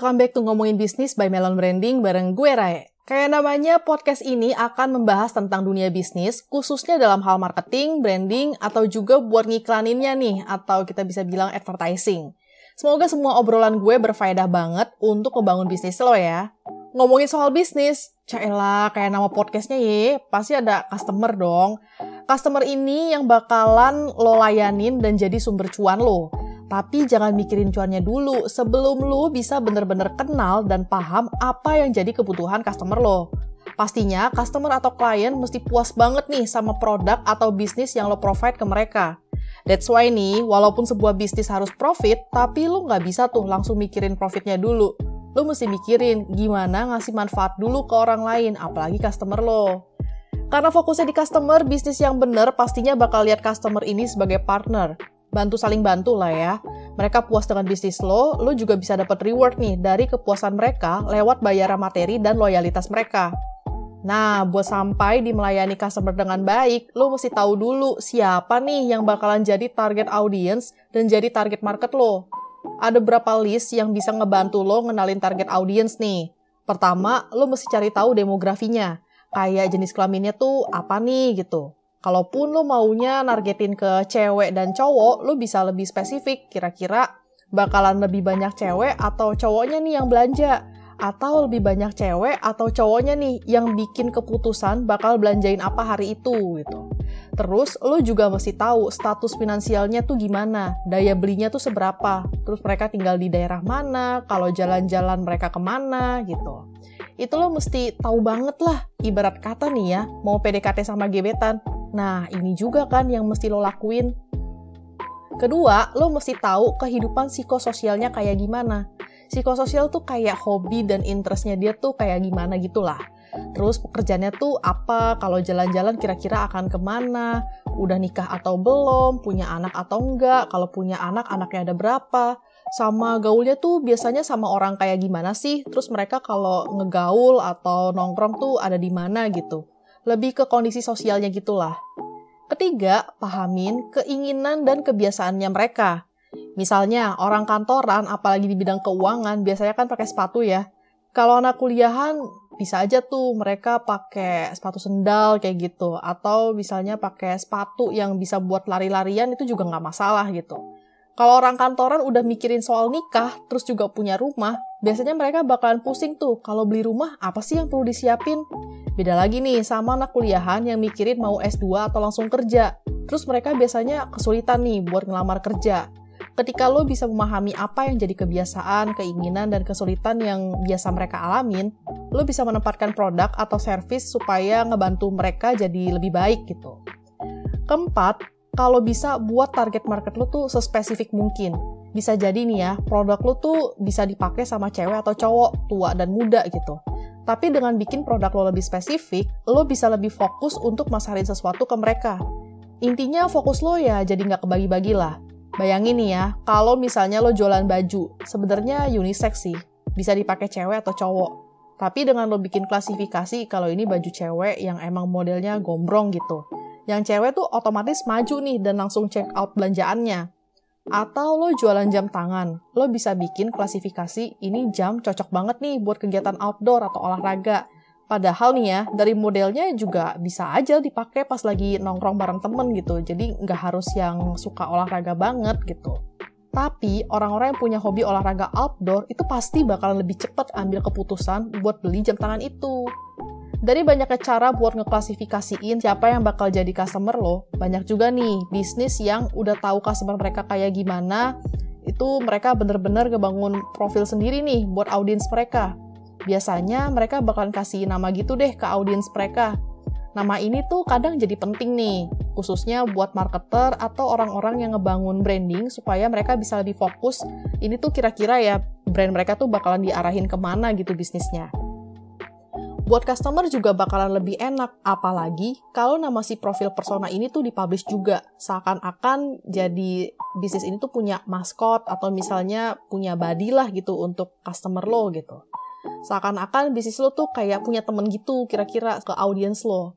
welcome back to Ngomongin Bisnis by Melon Branding bareng gue Rae. Kayak namanya, podcast ini akan membahas tentang dunia bisnis, khususnya dalam hal marketing, branding, atau juga buat ngiklaninnya nih, atau kita bisa bilang advertising. Semoga semua obrolan gue berfaedah banget untuk membangun bisnis lo ya. Ngomongin soal bisnis, caelah kayak nama podcastnya ye, pasti ada customer dong. Customer ini yang bakalan lo layanin dan jadi sumber cuan lo. Tapi jangan mikirin cuannya dulu sebelum lo bisa bener-bener kenal dan paham apa yang jadi kebutuhan customer lo. Pastinya customer atau klien mesti puas banget nih sama produk atau bisnis yang lo provide ke mereka. That's why nih, walaupun sebuah bisnis harus profit, tapi lo nggak bisa tuh langsung mikirin profitnya dulu. Lo mesti mikirin gimana ngasih manfaat dulu ke orang lain, apalagi customer lo. Karena fokusnya di customer, bisnis yang bener pastinya bakal lihat customer ini sebagai partner bantu saling bantu lah ya. Mereka puas dengan bisnis lo, lo juga bisa dapat reward nih dari kepuasan mereka lewat bayaran materi dan loyalitas mereka. Nah, buat sampai di melayani customer dengan baik, lo mesti tahu dulu siapa nih yang bakalan jadi target audience dan jadi target market lo. Ada berapa list yang bisa ngebantu lo ngenalin target audience nih. Pertama, lo mesti cari tahu demografinya. Kayak jenis kelaminnya tuh apa nih gitu. Kalaupun lo maunya nargetin ke cewek dan cowok, lo bisa lebih spesifik. Kira-kira bakalan lebih banyak cewek atau cowoknya nih yang belanja. Atau lebih banyak cewek atau cowoknya nih yang bikin keputusan bakal belanjain apa hari itu gitu. Terus lo juga mesti tahu status finansialnya tuh gimana, daya belinya tuh seberapa, terus mereka tinggal di daerah mana, kalau jalan-jalan mereka ke mana gitu. Itu lo mesti tahu banget lah, ibarat kata nih ya, mau PDKT sama gebetan, Nah, ini juga kan yang mesti lo lakuin. Kedua, lo mesti tahu kehidupan psikososialnya kayak gimana. Psikososial tuh kayak hobi dan interestnya dia tuh kayak gimana gitulah. Terus pekerjaannya tuh apa, kalau jalan-jalan kira-kira akan ke mana, udah nikah atau belum, punya anak atau enggak, kalau punya anak, anaknya ada berapa, sama gaulnya tuh biasanya sama orang kayak gimana sih, terus mereka kalau ngegaul atau nongkrong tuh ada di mana gitu lebih ke kondisi sosialnya gitulah. Ketiga, pahamin keinginan dan kebiasaannya mereka. Misalnya, orang kantoran, apalagi di bidang keuangan, biasanya kan pakai sepatu ya. Kalau anak kuliahan, bisa aja tuh mereka pakai sepatu sendal kayak gitu. Atau misalnya pakai sepatu yang bisa buat lari-larian, itu juga nggak masalah gitu. Kalau orang kantoran udah mikirin soal nikah, terus juga punya rumah, biasanya mereka bakalan pusing tuh, kalau beli rumah, apa sih yang perlu disiapin? Beda lagi nih sama anak kuliahan yang mikirin mau S2 atau langsung kerja. Terus mereka biasanya kesulitan nih buat ngelamar kerja. Ketika lo bisa memahami apa yang jadi kebiasaan, keinginan, dan kesulitan yang biasa mereka alamin, lo bisa menempatkan produk atau service supaya ngebantu mereka jadi lebih baik gitu. Keempat, kalau bisa buat target market lo tuh sespesifik mungkin. Bisa jadi nih ya, produk lo tuh bisa dipakai sama cewek atau cowok, tua dan muda gitu. Tapi dengan bikin produk lo lebih spesifik, lo bisa lebih fokus untuk masarin sesuatu ke mereka. Intinya fokus lo ya jadi nggak kebagi-bagi lah. Bayangin nih ya, kalau misalnya lo jualan baju, sebenarnya unisex sih, bisa dipakai cewek atau cowok. Tapi dengan lo bikin klasifikasi kalau ini baju cewek yang emang modelnya gombrong gitu. Yang cewek tuh otomatis maju nih dan langsung check out belanjaannya. Atau lo jualan jam tangan, lo bisa bikin klasifikasi ini jam cocok banget nih buat kegiatan outdoor atau olahraga. Padahal nih ya, dari modelnya juga bisa aja dipakai pas lagi nongkrong bareng temen gitu. Jadi nggak harus yang suka olahraga banget gitu. Tapi orang-orang yang punya hobi olahraga outdoor itu pasti bakalan lebih cepat ambil keputusan buat beli jam tangan itu. Dari banyaknya cara buat ngeklasifikasiin siapa yang bakal jadi customer lo, banyak juga nih bisnis yang udah tahu customer mereka kayak gimana, itu mereka bener-bener ngebangun profil sendiri nih buat audiens mereka. Biasanya mereka bakalan kasih nama gitu deh ke audiens mereka. Nama ini tuh kadang jadi penting nih, khususnya buat marketer atau orang-orang yang ngebangun branding supaya mereka bisa lebih fokus, ini tuh kira-kira ya brand mereka tuh bakalan diarahin ke mana gitu bisnisnya. Buat customer juga bakalan lebih enak, apalagi kalau nama si profil persona ini tuh dipublish juga. Seakan-akan jadi bisnis ini tuh punya maskot atau misalnya punya body lah gitu untuk customer lo gitu. Seakan-akan bisnis lo tuh kayak punya temen gitu kira-kira ke audiens lo.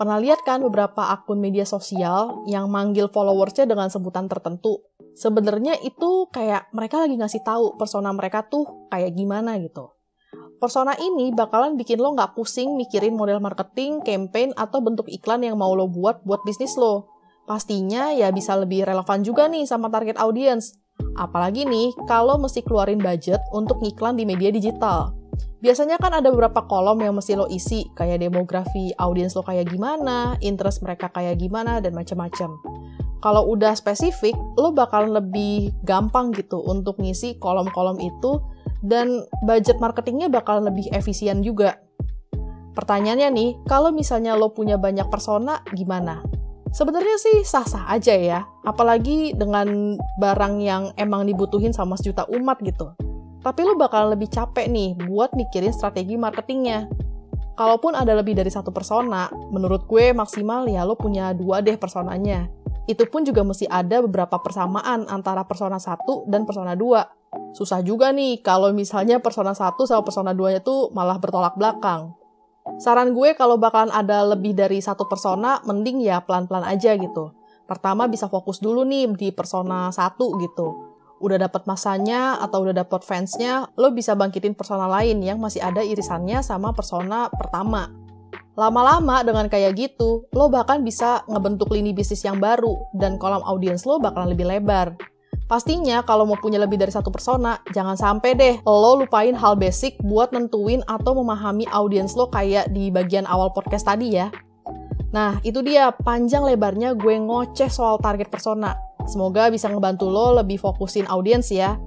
Pernah lihat kan beberapa akun media sosial yang manggil followersnya dengan sebutan tertentu? sebenarnya itu kayak mereka lagi ngasih tahu persona mereka tuh kayak gimana gitu. Persona ini bakalan bikin lo nggak pusing mikirin model marketing, campaign, atau bentuk iklan yang mau lo buat buat bisnis lo. Pastinya ya bisa lebih relevan juga nih sama target audience. Apalagi nih kalau mesti keluarin budget untuk ngiklan di media digital. Biasanya kan ada beberapa kolom yang mesti lo isi, kayak demografi audiens lo kayak gimana, interest mereka kayak gimana, dan macam-macam. Kalau udah spesifik, lo bakalan lebih gampang gitu untuk ngisi kolom-kolom itu dan budget marketingnya bakal lebih efisien juga. Pertanyaannya nih, kalau misalnya lo punya banyak persona, gimana? Sebenarnya sih sah-sah aja ya, apalagi dengan barang yang emang dibutuhin sama sejuta umat gitu. Tapi lo bakal lebih capek nih buat mikirin strategi marketingnya. Kalaupun ada lebih dari satu persona, menurut gue maksimal ya lo punya dua deh personanya. Itu pun juga mesti ada beberapa persamaan antara persona satu dan persona dua susah juga nih kalau misalnya persona 1 sama persona 2-nya tuh malah bertolak belakang. Saran gue kalau bakalan ada lebih dari satu persona, mending ya pelan-pelan aja gitu. Pertama bisa fokus dulu nih di persona 1 gitu. Udah dapat masanya atau udah dapat fansnya, lo bisa bangkitin persona lain yang masih ada irisannya sama persona pertama. Lama-lama dengan kayak gitu, lo bahkan bisa ngebentuk lini bisnis yang baru dan kolam audiens lo bakalan lebih lebar. Pastinya kalau mau punya lebih dari satu persona, jangan sampai deh lo lupain hal basic buat nentuin atau memahami audiens lo kayak di bagian awal podcast tadi ya. Nah, itu dia panjang lebarnya gue ngoceh soal target persona. Semoga bisa ngebantu lo lebih fokusin audiens ya.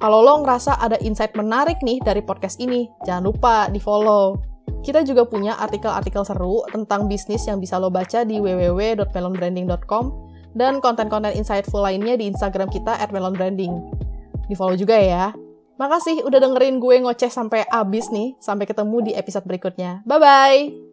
Kalau lo ngerasa ada insight menarik nih dari podcast ini, jangan lupa di-follow. Kita juga punya artikel-artikel seru tentang bisnis yang bisa lo baca di www.melonbranding.com dan konten-konten insightful lainnya di Instagram kita at Melon Branding. Di follow juga ya. Makasih udah dengerin gue ngoceh sampai abis nih. Sampai ketemu di episode berikutnya. Bye-bye!